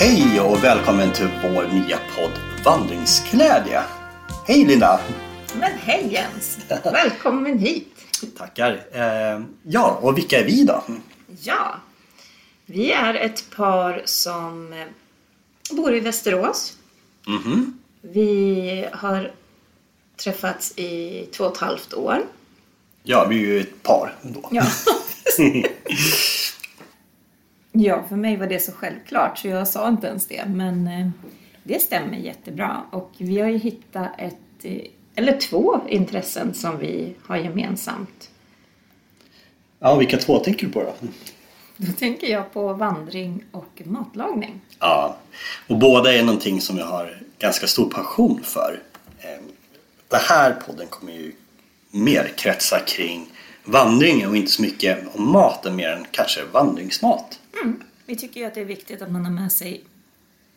Hej och välkommen till vår nya podd Vandringsglädje. Hej Linda! Men hej Jens! Välkommen hit! Tackar. Eh, ja, och vilka är vi då? Ja, vi är ett par som eh, bor i Västerås. Mhm. Vi har träffats i två och ett halvt år. Ja, vi är ju ett par då. Ja. ja, för mig var det så självklart så jag sa inte ens det. Men eh, det stämmer jättebra. Och vi har ju hittat ett, eh, eller två intressen som vi har gemensamt. Ja, vilka två tänker du på då? Då tänker jag på vandring och matlagning. Ja, och båda är någonting som jag har ganska stor passion för. Eh, Den här podden kommer ju mer kretsa kring vandring och inte så mycket om maten mer än kanske vandringsmat. Vi tycker ju att det är viktigt att man har med sig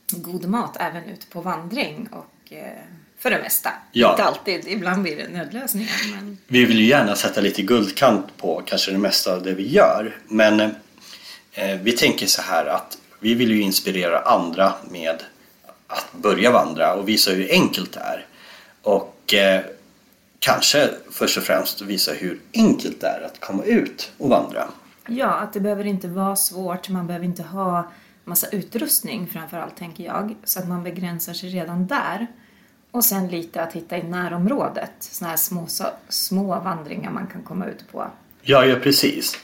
god mat även ute på vandring och eh, för det mesta. Ja. Inte alltid, ibland blir det nödlösningar. Men... Vi vill ju gärna sätta lite guldkant på kanske det mesta av det vi gör. Men eh, vi tänker så här att vi vill ju inspirera andra med att börja vandra och visa hur enkelt det är. Och eh, kanske först och främst visa hur enkelt det är att komma ut och vandra. Ja, att det behöver inte vara svårt. Man behöver inte ha massa utrustning framförallt tänker jag. Så att man begränsar sig redan där. Och sen lite att hitta i närområdet. Såna här små, små vandringar man kan komma ut på. Ja, ja precis.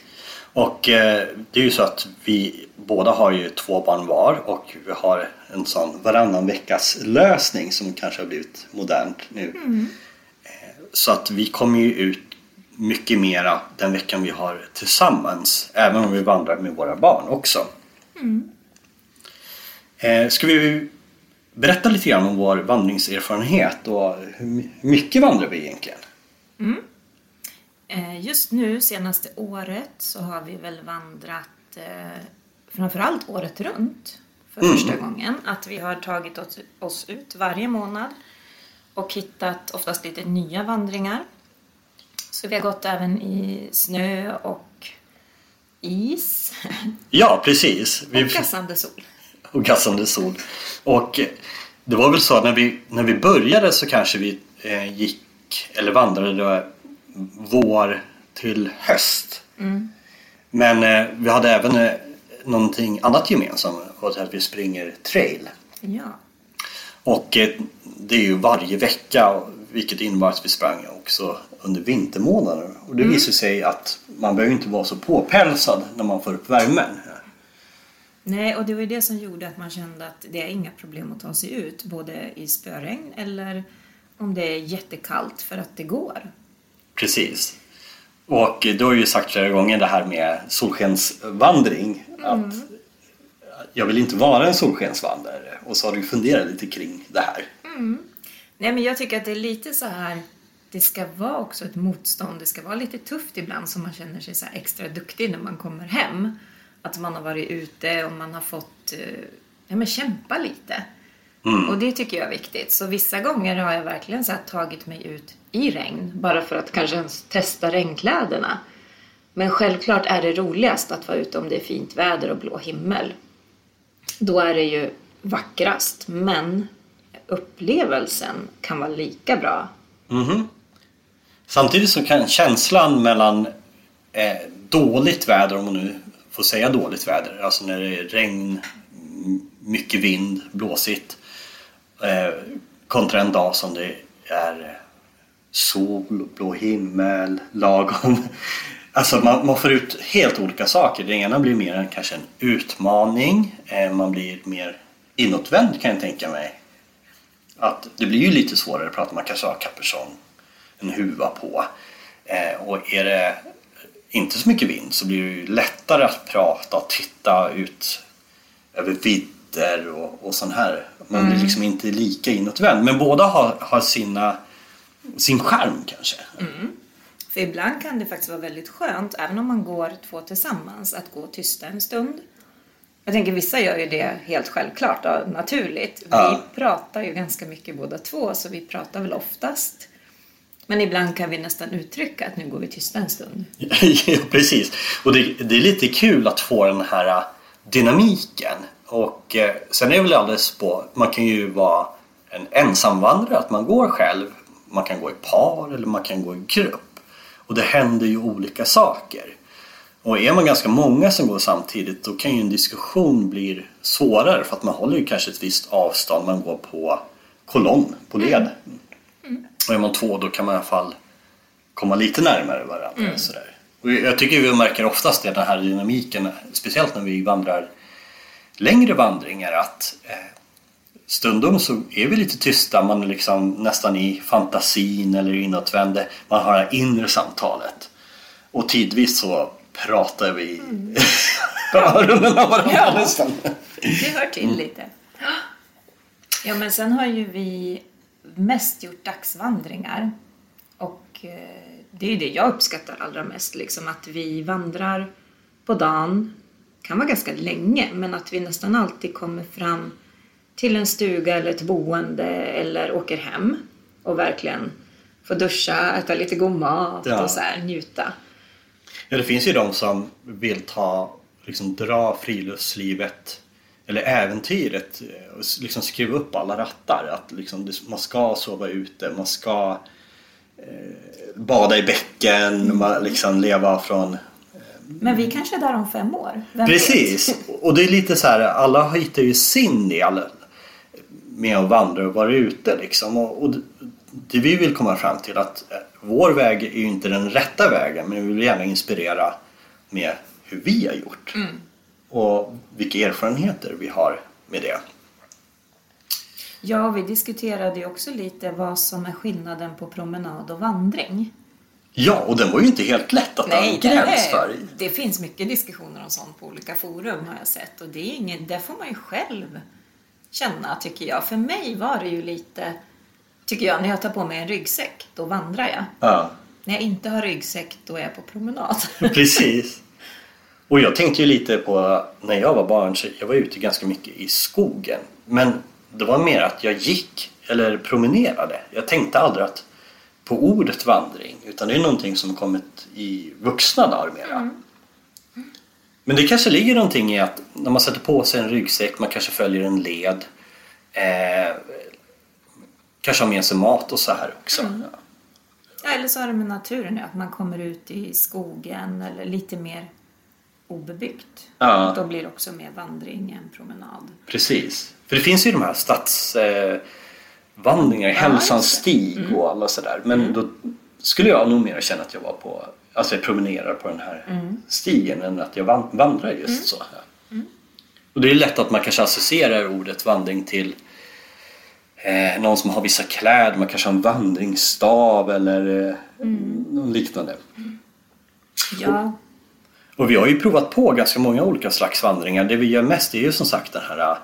Och eh, det är ju så att vi båda har ju två barn var och vi har en sån varannan veckas lösning som kanske har blivit modernt nu. Eh, Så att vi kommer ju ut mycket mera den veckan vi har tillsammans. Även om vi vandrar med våra barn också. Eh, Ska vi berätta lite grann om vår vandringserfarenhet och hur my- hur mycket vandrar vi egentligen? Eh, Just nu, senaste året, så har vi väl vandrat eh, framförallt året runt för första gången. Att vi har tagit oss, oss ut varje månad och hittat oftast lite nya vandringar. Så vi har gått även i snö och is Ja, precis. Vi, och gassande sol. och gassande sol. Och eh, det var väl så att när vi, när vi började så kanske vi eh, gick eller vandrade då, vår till höst. Men eh, vi hade även eh, någonting annat gemensamt och det att vi springer trail. Ja. Och eh, det är ju varje vecka vilket innebar att vi sprang också under vintermånader. Och det visar sig att man behöver inte vara så påpälsad när man får upp värmen. Nej, och det var ju det som gjorde att man kände att det är inga problem att ta sig ut, både i spöregn eller om det är jättekallt för att det går. Precis. Och du har ju sagt flera gånger det här med solskensvandring. Att jag vill inte vara en solskensvandrare. Och så har du funderat lite kring det här. Nej, men jag tycker att det är lite så här, det ska vara också ett motstånd, det ska vara lite tufft ibland så man känner sig så extra duktig när man kommer hem. Att man har varit ute och man har fått eh, ja, men kämpa lite. Och det tycker jag är viktigt. Så vissa gånger har jag verkligen så tagit mig ut i regn bara för att kanske ens testa regnkläderna. Men självklart är det roligast att vara ute om det är fint väder och blå himmel. Då är det ju vackrast, men upplevelsen kan vara lika bra. Mhm. Samtidigt så kan känslan mellan eh, dåligt väder, om man nu får säga dåligt väder, alltså när det är regn, mycket vind, blåsigt, eh, kontra en dag som det är sol, blå himmel, lagom. Alltså man, man får ut helt olika saker. Det ena blir mer en, kanske en utmaning, eh, man blir mer inåtvänd kan jag tänka mig. Att det blir ju lite svårare att prata, man kanske har kapuschong en huva på. Eh, och är det inte så mycket vind så blir det ju lättare att prata och titta ut över vidder och, och sån här. Man blir liksom inte lika inåtvänd. Men båda har, har sina, sin charm kanske. För ibland kan det faktiskt vara väldigt skönt, även om man går två tillsammans, att gå tysta en stund. Jag tänker vissa gör ju det helt självklart och naturligt. Ja. Vi pratar ju ganska mycket båda två, så vi pratar väl oftast. Men ibland kan vi nästan uttrycka att nu går vi tysta en stund. ja, precis. Och det, det är lite kul att få den här dynamiken. Och eh, sen är det väl alldeles på, man kan ju vara en ensamvandrare, att man går själv. Man kan gå i par eller man kan gå i grupp. Och det händer ju olika saker. Och är man ganska många som går samtidigt då kan ju en diskussion bli svårare för att man håller ju kanske ett visst avstånd. Man går på kolonn, på led. Och är man två då kan man i alla fall komma lite närmare varandra. Sådär. Och jag tycker vi märker oftast det, den här dynamiken, speciellt när vi vandrar längre vandringar, att eh, stundom så är vi lite tysta, man är liksom nästan i fantasin eller inåtvände. Man har det inre samtalet. Och tidvis så pratar vi mm. öronen av varandra Ja. nästan. Det hör till lite. Ja, men sen har ju vi mest gjort dagsvandringar. Och eh, det är ju det jag uppskattar allra mest, liksom att vi vandrar på dagen, kan vara ganska länge, men att vi nästan alltid kommer fram till en stuga eller ett boende eller åker hem och verkligen får duscha, äta lite god mat Ja. och så här, njuta. Ja, det finns ju de som vill ta, liksom dra friluftslivet eller äventyret eh, och s- liksom skruva upp alla rattar. Att liksom man ska sova ute, man ska eh, bada i bäcken, man liksom leva från... Men vi kanske är där om fem år. Vem vet? Precis! Och det är lite så här, alla hittar ju sin del med att vandra och vara ute liksom. Och, och det- vi vill komma fram till att eh, vår väg är ju inte den rätta vägen men vi vill gärna inspirera med hur vi har gjort. Och vilka erfarenheter vi har med det. Ja, vi diskuterade ju också lite vad som är skillnaden på promenad och vandring. Ja, och den var ju inte helt lätt att en gräns är, för. det finns mycket diskussioner om sånt på olika forum har jag sett och det är inget, där får man ju själv känna tycker jag. För mig var det ju lite, tycker jag, när jag tar på mig en ryggsäck, då vandrar jag. Ja, När jag inte har ryggsäck, då är jag på promenad. precis. Och jag tänkte ju lite på när jag var barn, så jag var ute ganska mycket i skogen. Men det var mer att jag gick eller promenerade. Jag tänkte aldrig att på ordet vandring utan det är någonting som kommit i vuxna dagar mera. Men det kanske ligger någonting i att när man sätter på sig en ryggsäck, man kanske följer en led. Eh, kanske har med sig mat och så här också. Ja. Ja, eller så har det med naturen att man kommer ut i skogen eller lite mer obebyggt. Ja. Då blir det också mer vandring än promenad. Precis. För det finns ju de här stadsvandringar, eh, Ja, Hälsans det. Mm. stig och alla sådär. Men då skulle jag nog mer känna att jag var på, alltså jag promenerar på den här Mm. stigen än att jag van- vandrar just så. här. Och det är lätt att man kanske associerar ordet vandring till eh, någon som har vissa kläder, man kanske har en vandringsstav eller eh, Mm. något liknande. Ja, Och vi har ju provat på ganska många olika slags vandringar. Det vi gör mest är ju som sagt den här eh,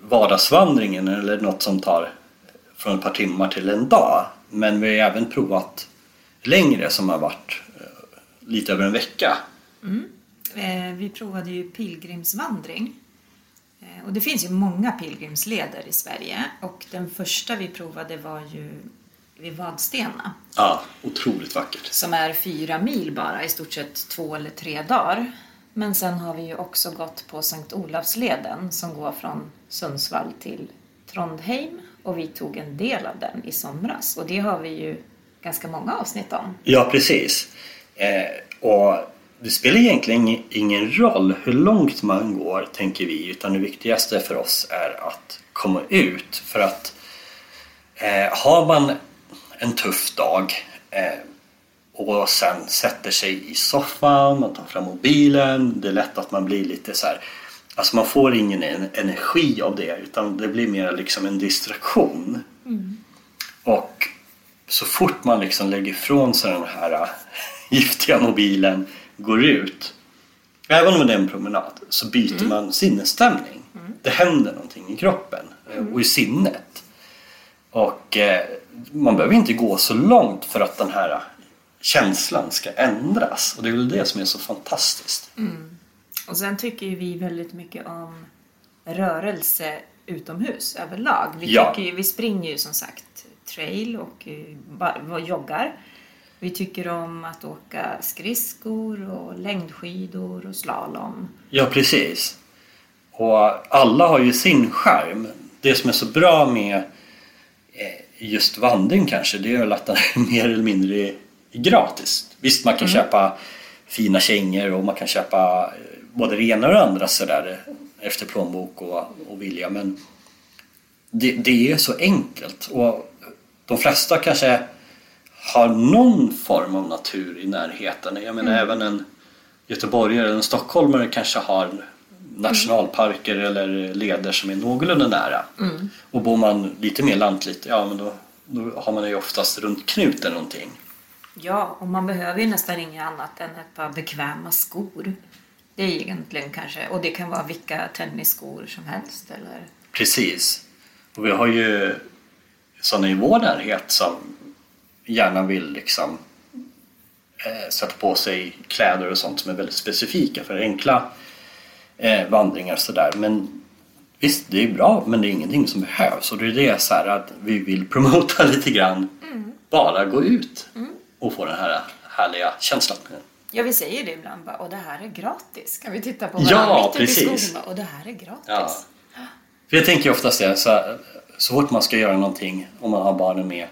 vardagsvandringen eller något som tar från ett par timmar till en dag. Men vi har även provat längre som har varit eh, lite över en vecka. Eh, Vi provade ju pilgrimsvandring. Eh, Och det finns ju många pilgrimsleder i Sverige. Och den första vi provade var ju vid Vadstena. Ja, otroligt vackert. Som är fyra mil bara, i stort sett två eller tre dagar. Men sen har vi ju också gått på Sankt Olavsleden som går från Sundsvall till Trondheim. Och vi tog en del av den i somras. Och det har vi ju ganska många avsnitt om. Ja, precis. Eh, och det spelar egentligen ing- ingen roll hur långt man går, tänker vi, utan det viktigaste för oss är att komma ut. För att eh, har man en tuff dag eh, och sen sätter sig i soffan, man tar fram mobilen, det är lätt att man blir lite så här Alltså man får ingen en- energi av det utan det blir mer liksom en distraktion. Och så fort man liksom lägger ifrån sig den här äh, giftiga mobilen, går ut, även om det är en promenad, så byter man sinnesstämning. Det händer någonting i kroppen eh, och i sinnet. Och eh, man behöver inte gå så långt för att den här äh, känslan ska ändras. Och det är väl det som är så fantastiskt. Och sen tycker ju vi väldigt mycket om rörelse utomhus överlag. Vi, Ja. tycker ju, vi springer ju som sagt trail och eh, joggar. Vi tycker om att åka skridskor och längdskidor och slalom. Ja, precis. Och alla har ju sin skärm. Det som är så bra med eh, just vandring kanske, det är väl att den är mer eller mindre gratis. Visst, man kan köpa fina kängor och man kan köpa eh, både det ena och det andra sådär efter plånbok och, och vilja. Men det, det är så enkelt och de flesta kanske har någon form av natur i närheten. Jag menar även en göteborgare eller en stockholmare kanske har nationalparker eller leder som är någorlunda nära. Och bor man lite mer lantligt, ja men då, då har man ju oftast runt knuten någonting. Ja, och man behöver ju nästan inget annat än ett par bekväma skor. Det är egentligen kanske, och det kan vara vilka tennisskor som helst eller... Precis. Och vi har ju sådana i vår närhet som gärna vill liksom eh, sätta på sig kläder och sånt som är väldigt specifika för enkla eh, vandringar sådär. Men visst, det är bra men det är ingenting som behövs och det är det så att vi vill promota lite grann. Bara gå ut och få den här härliga känslan. Ja, vi säger det ibland bara, och det här är gratis. Kan vi titta på Ja, varandra mitt ute i precis. skogen och det här är gratis. Ja. För jag tänker oftast det, så, så fort man ska göra någonting, om man har barnen med,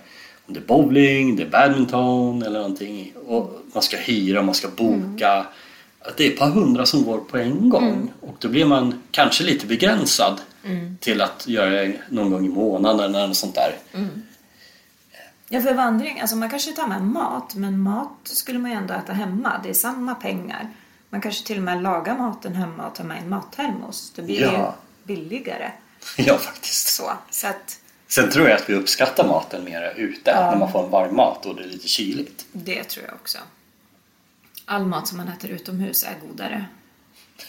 om det är bowling, det är badminton eller någonting och man ska hyra, man ska boka. Att det är ett par hundra som går på en gång och då blir man kanske lite begränsad till att göra det någon gång i månaden eller något sånt där. Ja, för vandring, alltså man kanske tar med mat, men mat skulle man ju ändå äta hemma. Det är samma pengar. Man kanske till och med lagar maten hemma och tar med en mattermos. Det blir Ja. ju billigare. Ja, faktiskt. Så, så att Sen tror jag att vi uppskattar maten mer ute när man får en varm mat och det är lite kyligt. det tror jag också. All mat som man äter utomhus är godare.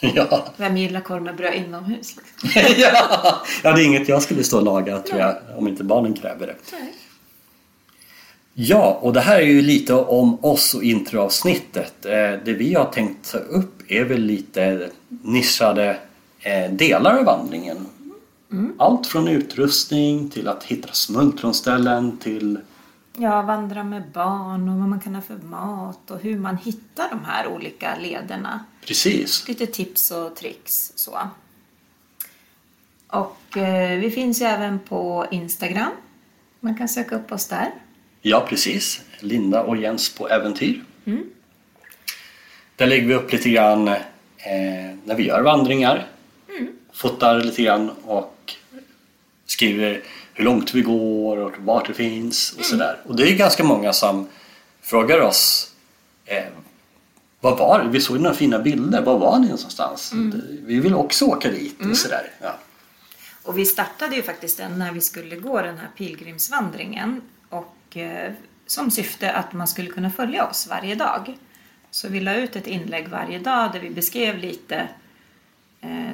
ja. Vem gillar korv med bröd inomhus? Ja, ja, det är inget jag skulle stå och laga tror jag, om inte barnen kräver det. Nej. Ja, och det här är ju lite om oss och introavsnittet. Eh, Det vi har tänkt ta upp är väl lite nischade eh, delar av vandringen. Allt från utrustning till att hitta smultronställen till Ja, vandra med barn och vad man kan ha för mat och hur man hittar de här olika lederna. precis. Lite tips och tricks så. Och eh, vi finns ju även på Instagram. Man kan söka upp oss där. Ja, precis. Linda och Jens på äventyr. Där lägger vi upp lite grann eh, när vi gör vandringar. Fotar lite grann och skriver hur långt vi går och vart det finns och sådär. Och det är ganska många som frågar oss eh, vad var det? Vi såg några fina bilder. Var var ni någonstans? Det- Vi vill också åka dit och sådär. Ja. Och vi startade ju faktiskt den när vi skulle gå den här pilgrimsvandringen. Och eh, som syfte att man skulle kunna följa oss varje dag. Så vi la ut ett inlägg varje dag där vi beskrev lite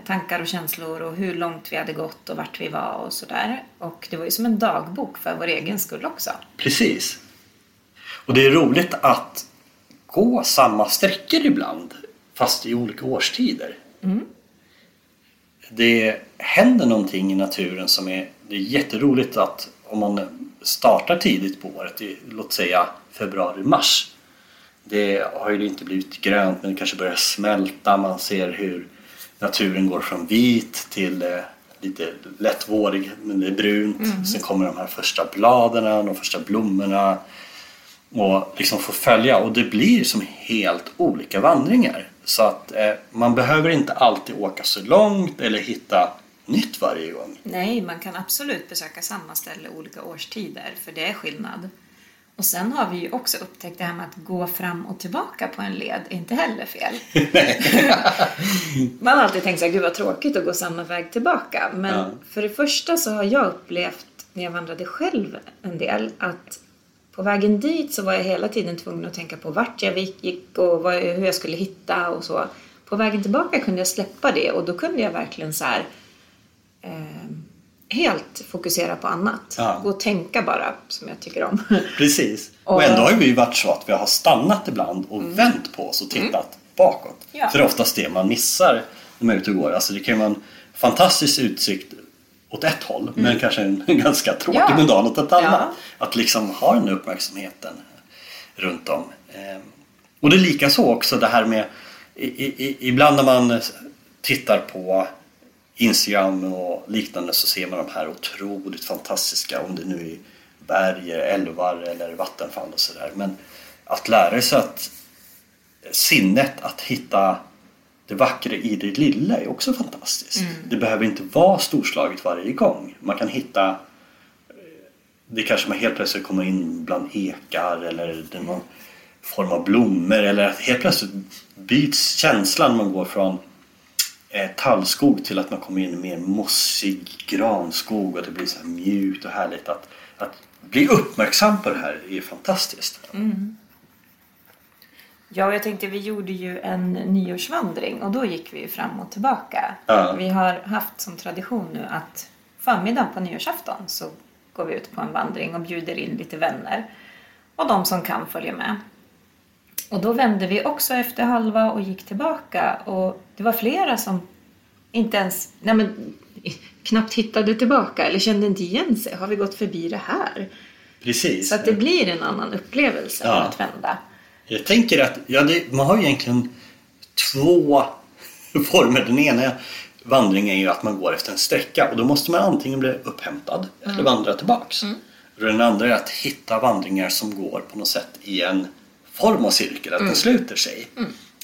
tankar och känslor och hur långt vi hade gått och vart vi var och sådär. Och det var ju som en dagbok för vår egen skull också. Precis. Och det är roligt att gå samma sträckor ibland fast i olika årstider. Det händer någonting i naturen som är, det är jätteroligt att om man startar tidigt på året, i, låt säga februari-mars. Det har ju inte blivit grönt men det kanske börjar smälta, man ser hur naturen går från vit till eh, lite lättvårig, men det är brunt. Sen kommer de här första bladen, de första blommorna och liksom få följa och det blir som helt olika vandringar. Så att eh, man behöver inte alltid åka så långt eller hitta nytt varje gång. Nej, man kan absolut besöka samma ställe olika årstider, för det är skillnad. Och sen har vi ju också upptäckt det här med att gå fram och tillbaka på en led är inte heller fel. Man har alltid tänkt så här, gud vad tråkigt att gå samma väg tillbaka. Men Ja. för det första så har jag upplevt när jag vandrade själv en del att på vägen dit så var jag hela tiden tvungen att tänka på vart jag gick och vad, hur jag skulle hitta och så. På vägen tillbaka kunde jag släppa det och då kunde jag verkligen så här eh, helt fokusera på annat. Ja. Gå och tänka bara, som jag tycker om. Precis. Och ändå har vi ju varit så att vi har stannat ibland och vänt på oss och tittat bakåt. Ja. För det är oftast det man missar när man är ute och går. Alltså det kan ju vara en fantastisk utsikt åt ett håll men kanske en ganska tråkig Ja. mundan åt ett annat. Ja. Att liksom ha den uppmärksamheten runt om. Ehm, Och det är lika så också det här med i, i- ibland när man tittar på Instagram och liknande så ser man de här otroligt fantastiska, om det nu är berg, älvar eller vattenfall och sådär. Men att lära sig att sinnet att hitta det vackra i det lilla är också fantastiskt. Det behöver inte vara storslaget varje gång. Man kan hitta det kanske man helt plötsligt kommer in bland ekar eller någon form av blommor eller att helt plötsligt byts känslan man går från eh, tallskog till att man kommer in i mer mossig granskog och det blir så här mjukt och härligt. Att, att bli uppmärksam på det här är fantastiskt. Ja, jag tänkte vi gjorde ju en nyårsvandring och då gick vi ju fram och tillbaka. Ja. Vi har haft som tradition nu att förmiddagen på nyårsafton så går vi ut på en vandring och bjuder in lite vänner. Och de som kan följer med. Och då vände vi också efter halva och gick tillbaka och det var flera som inte ens, nej men, knappt hittade tillbaka eller kände inte igen sig. Har vi gått förbi det här? Precis. Så att det blir en annan upplevelse Ja. att vända. Jag tänker att ja, det, man har ju egentligen två former. Den ena vandringen är ju att man går efter en sträcka och då måste man antingen bli upphämtad eller vandra tillbaks. Och den andra är att hitta vandringar som går på något sätt i en form av cirkel, att den sluter sig.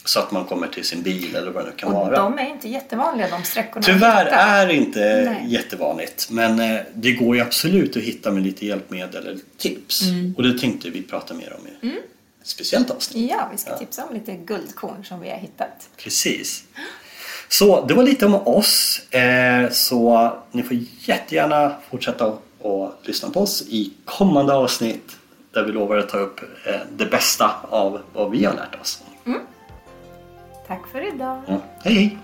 Så att man kommer till sin bil eller vad det nu kan Och vara. de är inte jättevanliga de sträckorna. Tyvärr är inte Nej. jättevanligt men eh, det går ju absolut att hitta med lite hjälpmedel eller tips. Mm. Och det tänkte vi prata mer om i ett speciellt avsnitt. Ja, vi ska Ja. tipsa om lite guldkorn som vi har hittat. Precis. Så det var lite om oss. Eh, så ni får jättegärna fortsätta att lyssna på oss i kommande avsnitt där vi lovar att ta upp eh, det bästa av vad vi har lärt oss. Tack för idag. Ja. Hej hej!